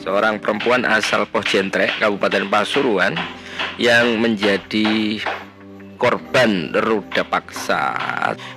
seorang perempuan asal Pohjentrek, Kabupaten Pasuruan yang menjadi korban ruda paksa.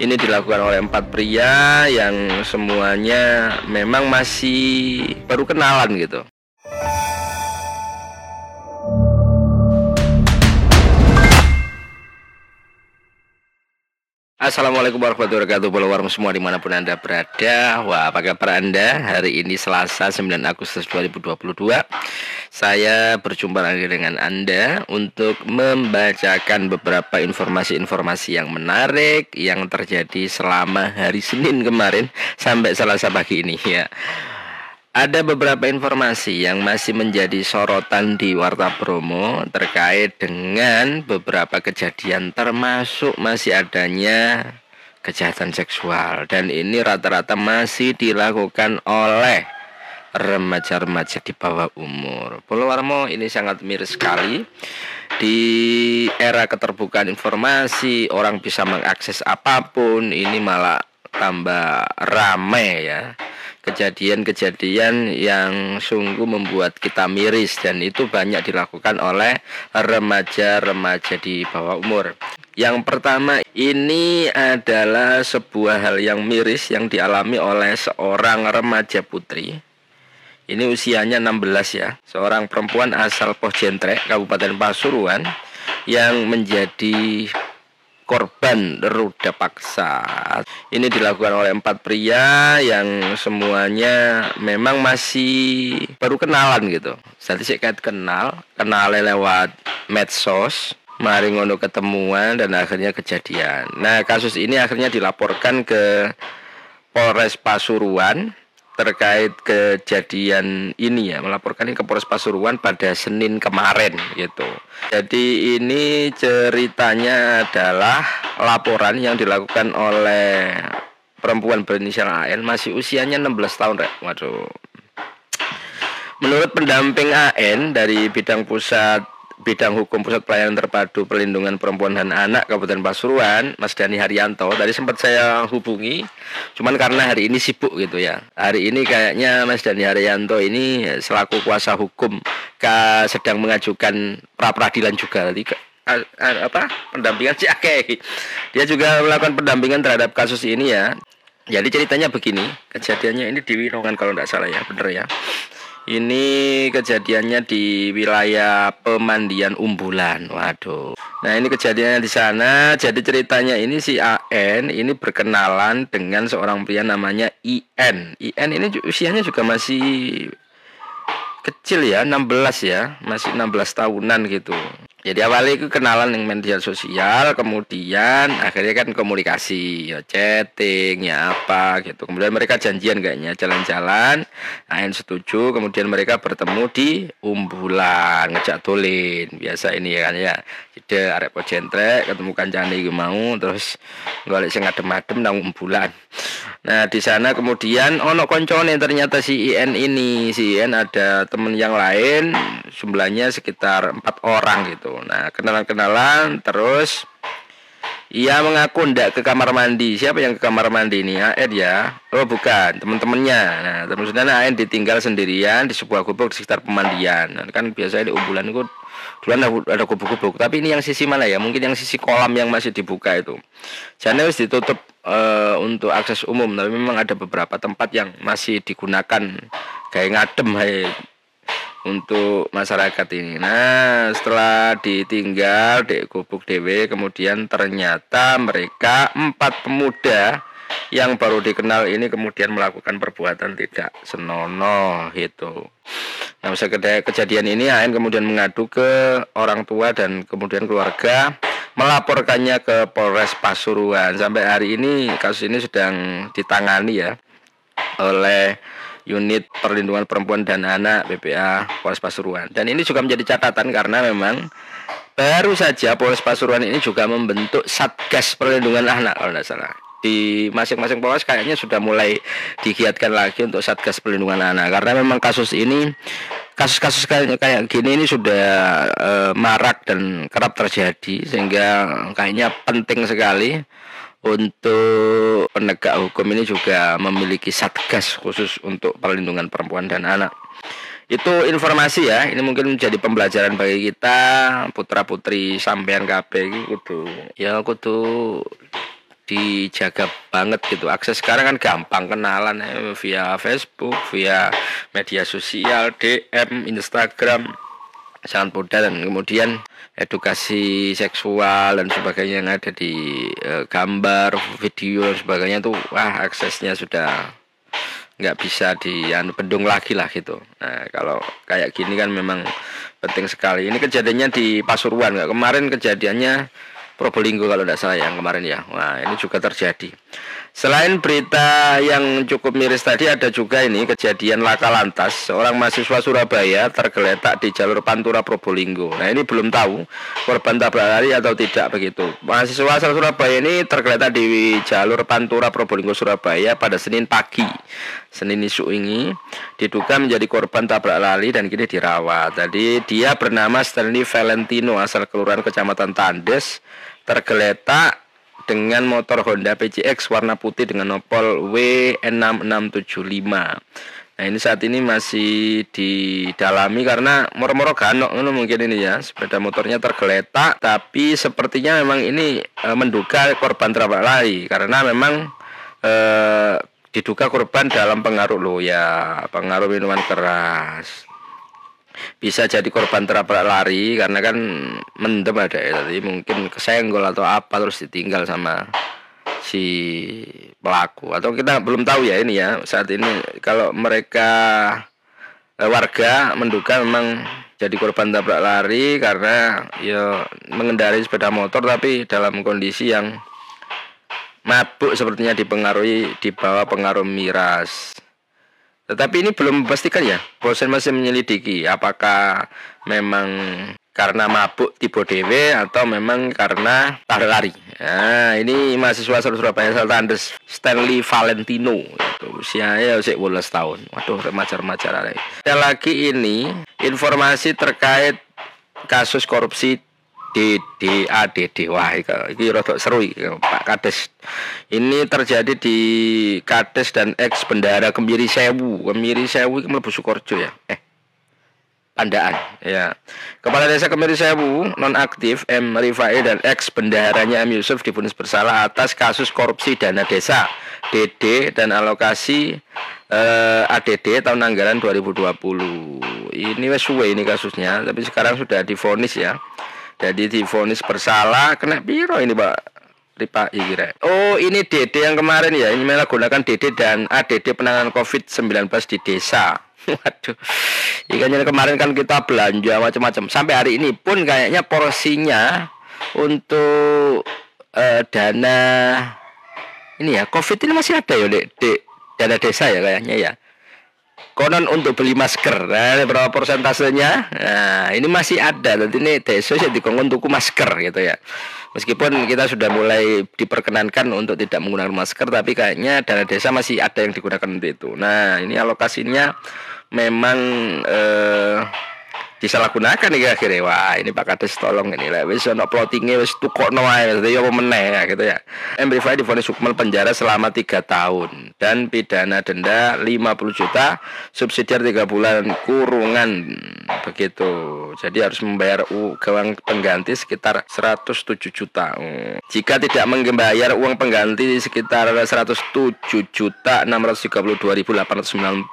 Ini dilakukan oleh empat pria yang semuanya memang masih baru kenalan gitu. Assalamualaikum warahmatullahi wabarakatuh. Follower semua di mana pun anda berada. Wah apa kabar anda? Hari ini Selasa 9 Agustus 2022 Saya berjumpa lagi dengan anda Untuk membacakan beberapa informasi-informasi yang menarik Yang terjadi selama hari Senin kemarin Sampai Selasa pagi ini. Ya ada beberapa informasi yang masih menjadi sorotan di Warta Bromo terkait dengan beberapa kejadian termasuk masih adanya kejahatan seksual dan ini rata-rata masih dilakukan oleh remaja-remaja di bawah umur. Pulau Warmo ini sangat miris sekali. Di era keterbukaan informasi, orang bisa mengakses apa pun, ini malah tambah ramai ya kejadian-kejadian yang sungguh membuat kita miris dan itu banyak dilakukan oleh remaja-remaja di bawah umur. Yang pertama ini adalah sebuah hal yang miris yang dialami oleh seorang remaja putri. Ini usianya 16 ya, seorang perempuan asal Pohjentrek, Kabupaten Pasuruan yang menjadi korban ruda paksa. Ini dilakukan oleh empat pria yang semuanya memang masih baru kenalan gitu. Jadi sih kayak kenal, kenal lewat medsos, mari ngono ketemuan dan akhirnya kejadian. Nah kasus ini akhirnya dilaporkan ke Polres Pasuruan terkait kejadian ini ya melaporkan ini ke Polres Pasuruan pada Senin kemarin gitu. Jadi ini ceritanya adalah laporan yang dilakukan oleh perempuan berinisial AN masih usianya 16 tahun rek. Waduh. Menurut pendamping AN dari bidang pusat Bidang Hukum Pusat Pelayanan Terpadu Perlindungan Perempuan dan Anak Kabupaten Pasuruan, Mas Dani Haryanto. Tadi sempat saya hubungi, cuman karena hari ini sibuk gitu ya. Hari ini kayaknya Mas Dani Haryanto ini selaku kuasa hukum sedang mengajukan pra peradilan juga. Tadi apa pendampingan oke. Dia juga melakukan pendampingan terhadap kasus ini ya. Jadi ceritanya begini, kejadiannya ini di Winongan kalau tidak salah ya, bener ya. Ini kejadiannya di wilayah pemandian umbulan. Waduh. Nah, ini kejadiannya di sana. Jadi ceritanya ini si AN ini berkenalan dengan seorang pria namanya IN. IN ini usianya juga masih kecil ya, 16 ya, masih 16 tahunan gitu. Jadi awalnya itu kenalan dengan media sosial, kemudian akhirnya kan komunikasi, ya chatting, ya apa gitu. Kemudian mereka janjian kayaknya jalan-jalan, Ain setuju, kemudian mereka bertemu di Umbulan, ngejak dolin. Biasa ini ya kan ya. Jadi arek pocentrek ketemu kancane mau terus golek sing adem-adem nang Umbulan. Nah, di sana kemudian ono koncone ternyata si IN ini, si IN ada temen yang lain, jumlahnya sekitar empat orang gitu. Nah, kenalan-kenalan terus ia mengaku ndak ke kamar mandi. Siapa yang ke kamar mandi ini? Aed ya. Oh, bukan, teman-temannya. Nah, teman-temannya Aed ditinggal sendirian di sebuah gubuk di sekitar pemandian. Nah, kan biasanya di umbulan itu dulu ada, gubuk-gubuk. Tapi ini yang sisi mana ya? Mungkin yang sisi kolam yang masih dibuka itu. Harus ditutup uh, untuk akses umum tapi memang ada beberapa tempat yang masih digunakan kayak ngadem hai untuk masyarakat ini. Nah, setelah ditinggal di gubuk dewe, kemudian ternyata mereka empat pemuda yang baru dikenal ini kemudian melakukan perbuatan tidak senonoh itu. Nah, usai kejadian ini Ain kemudian mengadu ke orang tua dan kemudian keluarga melaporkannya ke Polres Pasuruan. Sampai hari ini kasus ini sedang ditangani ya oleh unit perlindungan perempuan dan anak BPA Polres Pasuruan. Dan ini juga menjadi catatan karena memang baru saja Polres Pasuruan ini juga membentuk Satgas Perlindungan Anak kalau tidak salah. Di masing-masing Polres kayaknya sudah mulai digiatkan lagi untuk Satgas Perlindungan Anak. Karena memang kasus ini kasus-kasus kayak kayak gini ini sudah e, marak dan kerap terjadi. Sehingga kayaknya penting sekali untuk penegak hukum ini juga memiliki satgas khusus untuk perlindungan perempuan dan anak. itu informasi ya. Ini mungkin menjadi pembelajaran bagi kita putra putri sampean KB gitu ya kudu dijaga banget gitu akses sekarang kan gampang kenalan ya, via Facebook via media sosial DM Instagram sangat mudah dan kemudian edukasi seksual dan sebagainya yang ada di e, gambar video dan sebagainya tuh wah aksesnya sudah nggak bisa di anu bendung lagi lah gitu. Nah kalau kayak gini kan memang penting sekali. Ini kejadiannya di Pasuruan nggak kemarin kejadiannya Probolinggo kalau tidak salah yang kemarin ya. Wah ini juga terjadi. Selain berita yang cukup miris tadi ada juga ini kejadian laka lantas seorang mahasiswa Surabaya tergeletak di jalur Pantura Probolinggo. Nah ini belum tahu korban tabrak lari atau tidak begitu. Mahasiswa asal Surabaya ini tergeletak di jalur Pantura Probolinggo Surabaya pada Senin pagi. Senin isu ini diduga menjadi korban tabrak lari dan kini dirawat. Tadi dia bernama Stanley Valentino asal kelurahan Kecamatan Tandes tergeletak dengan motor Honda PCX warna putih dengan nopol W6675. Nah ini saat ini masih didalami karena moro-moro ganok ini mungkin ini ya sepeda motornya tergeletak tapi sepertinya memang ini e, menduga korban terabak lari karena memang e, diduga korban dalam pengaruh lo ya pengaruh minuman keras bisa jadi korban terabrak lari karena kan mendem ada ya tadi mungkin kesenggol atau apa terus ditinggal sama si pelaku. Atau kita belum tahu ya ini ya saat ini kalau mereka eh, warga menduga memang jadi korban tabrak lari karena ya mengendarai sepeda motor tapi dalam kondisi yang mabuk sepertinya dipengaruhi di bawah pengaruh miras tetapi ini belum pastikan ya. Bosen masih menyelidiki apakah memang karena mabuk tipe DW atau memang karena tarik lari. Nah, ini mahasiswa Surabaya Seltandes Stanley Valentino itu usianya usia 12 tahun. Waduh, remaja-remaja Ada lagi ini informasi terkait kasus korupsi DDADD wah ini rada seru Pak Kades. Ini terjadi di Kades dan ex bendara Kemiri Sewu. Kemiri Sewu itu mlebu Sukorjo ya? Eh Pandaan. Ya. Kepala Desa Kemiri Sewu nonaktif M. Rifai dan ex bendaharanya M. Yusuf difonis bersalah atas kasus korupsi dana desa. DD dan alokasi eh, ADD tahun anggaran 2020 ini wes ini kasusnya tapi sekarang sudah difonis ya jadi difonis bersalah kena biro ini Pak? Ripa kira. Oh ini DD yang kemarin ya Ini gunakan DD dan ADD penanganan COVID-19 di desa. Waduh. Ikannya kemarin kan kita belanja macam-macam. Sampai hari ini pun kayaknya porsinya Untuk uh, dana Ini ya COVID ini masih ada ya dek, dek Dana desa ya kayaknya ya konon untuk beli masker. Nah berapa persentasenya? Nah ini masih ada. Nanti ini desa sih dikongkon tuku masker gitu ya. Meskipun kita sudah mulai diperkenankan untuk tidak menggunakan masker tapi kayaknya dana desa masih ada yang digunakan untuk itu. Nah ini alokasinya memang eh, disalahgunakan nih akhirnya. Wah ini Pak Kades tolong ini. Lah wis ono plottingnya wis tukokno ae dadi apa meneh ya gitu ya. Amplify difonis hukuman penjara selama tiga tahun dan pidana denda 50 juta subsidiar tiga bulan kurungan. Begitu. Jadi harus membayar uang pengganti sekitar 107 juta. Jika tidak membayar uang pengganti sekitar 107 juta 632.890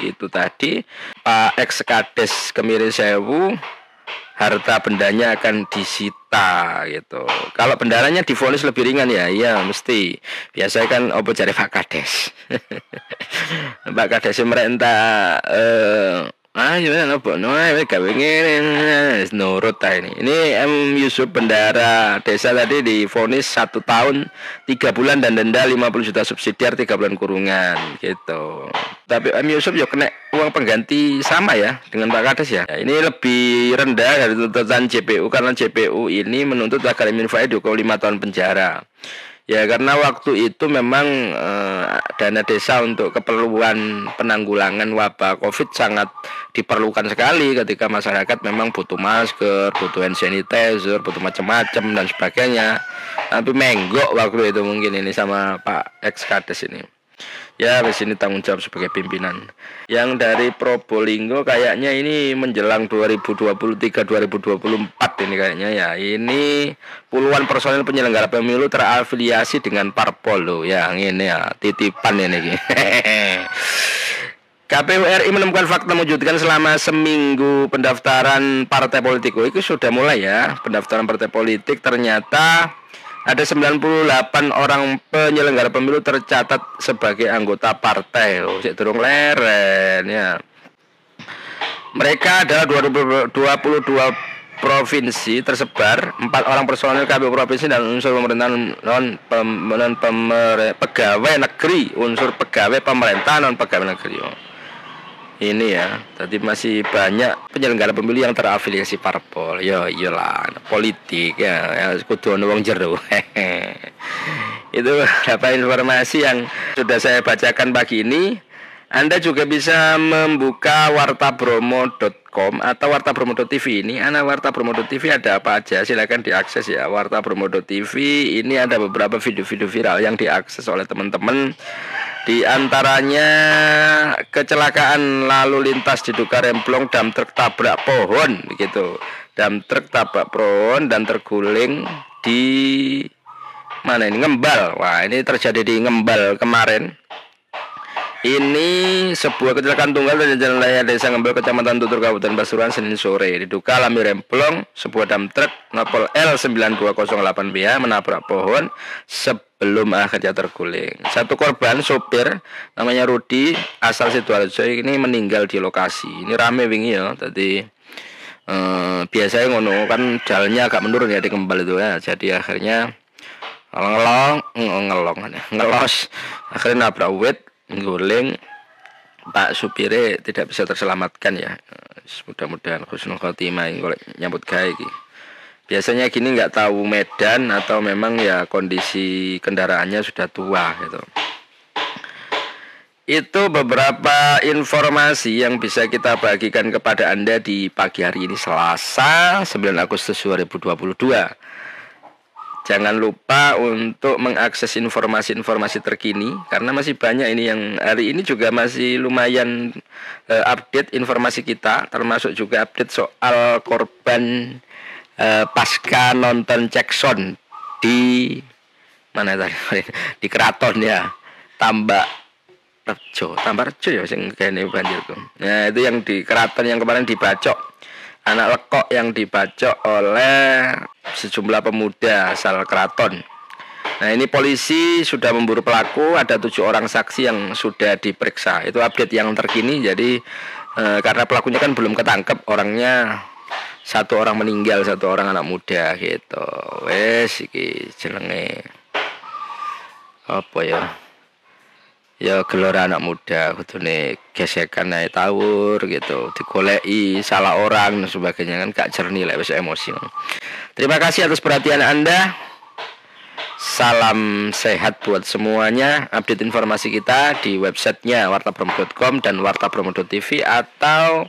itu tadi Pak ex Kades Kemiris sewu harta bendanya akan disita gitu. Kalau bendaranya difonis lebih ringan ya, iya mesti. Biasanya kan opo cari Pak Kades. Pak Kades merentah eh Ah, ya nopo no gawe ngene nurut ta ini. Ini M Yusuf Bendara Desa tadi difonis satu tahun tiga bulan dan denda 50 juta subsidiar tiga bulan kurungan gitu. Tapi M Yusuf ya kena uang pengganti sama ya dengan Pak Kades ya. ya ini lebih rendah dari tuntutan JPU karena JPU ini menuntut agar Emin Faiz dihukum lima tahun penjara. Ya karena waktu itu memang eh, dana desa untuk keperluan penanggulangan wabah Covid sangat diperlukan sekali ketika masyarakat memang butuh masker, butuh hand sanitizer, butuh macam-macam dan sebagainya. Tapi menggok waktu itu mungkin ini sama Pak ex Kades ini. Ya di sini tanggung jawab sebagai pimpinan yang dari Probolinggo kayaknya ini menjelang 2023 2024 ini kayaknya ya ini puluhan personil penyelenggara pemilu terafiliasi dengan parpol loh ya ini ya titipan ini KPU RI menemukan fakta mewujudkan selama seminggu pendaftaran partai politik. Oh, itu sudah mulai ya. Pendaftaran partai politik ternyata ada 98 orang penyelenggara pemilu tercatat sebagai anggota partai. Oh, sik durung leren ya. Mereka adalah 22 provinsi tersebar empat orang personil KPU provinsi dan unsur pemerintahan non pem, pegawai negeri unsur pegawai pemerintah non pegawai negeri. Oh ini ya tadi masih banyak penyelenggara pemilu yang terafiliasi parpol ya iyalah politik ya ya kudu wong jero itu apa informasi yang sudah saya bacakan pagi ini anda juga bisa membuka wartabromo.com atau wartabromo.tv ini. Anak wartabromo.tv ada apa aja? Silahkan diakses ya. Wartabromo.tv ini ada beberapa video-video viral yang diakses oleh teman-teman di antaranya kecelakaan lalu lintas diduga remblong dam truk tabrak pohon gitu. Dam truk tabrak pohon dan terguling di mana ini Ngembal. Wah, ini terjadi di Ngembal kemarin. Ini sebuah kecelakaan tunggal di jalan raya Desa Ngembal Kecamatan Tutur Kabupaten Pasuruan Senin sore. Diduga alami remblong sebuah dam truk ngapol L9208BH menabrak pohon sebelum akhirnya terguling. Satu korban sopir namanya Rudi asal Sidoarjo ini meninggal di lokasi. Ini rame wingi ya. Tadi eh, biasanya ngono kan jalannya agak menurun ya di Ngembal itu ya. Jadi akhirnya ngelong ngelong ngelos akhirnya nabrak wit guling Pak supire tidak bisa terselamatkan ya. Mudah-mudahan khusnul khotimah kalau nyambut gawe iki. Biasanya gini nggak tahu medan atau memang ya kondisi kendaraannya sudah tua gitu. Itu beberapa informasi yang bisa kita bagikan kepada Anda di pagi hari ini Selasa 9 Agustus 2022 Jangan lupa untuk mengakses informasi-informasi terkini karena masih banyak ini yang hari ini juga masih lumayan uh, update informasi kita termasuk juga update soal korban uh, pasca nonton Jackson di mana tadi? Di keraton ya tambak Rejo. Tambak Rejo ya sing kene banjir tuh. Nah itu yang di keraton yang kemarin dibacok anak lekok yang dibacok oleh sejumlah pemuda asal keraton. Nah ini polisi sudah memburu pelaku, ada tujuh orang saksi yang sudah diperiksa. Itu update yang terkini. Jadi e, karena pelakunya kan belum ketangkep, orangnya satu orang meninggal, satu orang anak muda gitu. Wes iki jenenge apa ya? Ya gelora anak muda kudune gesekan naik tawur gitu. Digoleki salah orang dan sebagainya kan gak jernih lah emosi. Terima kasih atas perhatian anda Salam sehat buat semuanya. Update informasi kita di websitenya wartapromo.com dan wartapromo.tv atau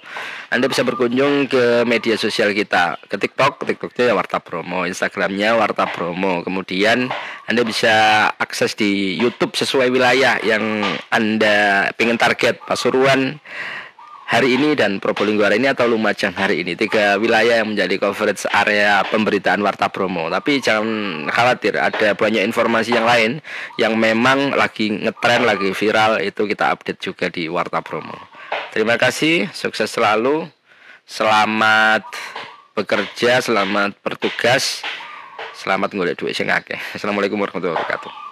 Anda bisa berkunjung ke media sosial kita. Ke TikTok, TikToknya ya Warta Promo, Instagramnya Warta Promo. Kemudian Anda bisa akses di YouTube sesuai wilayah yang Anda pengen target Pasuruan, hari ini dan Probolinggo hari ini atau Lumajang hari ini? Tiga wilayah yang menjadi coverage area pemberitaan Warta Promo tapi jangan khawatir ada banyak informasi yang lain yang memang lagi ngetren lagi viral itu kita update juga di Warta Promo terima kasih sukses selalu selamat bekerja selamat bertugas selamat ngolek duit sing akeh. Assalamualaikum warahmatullahi wabarakatuh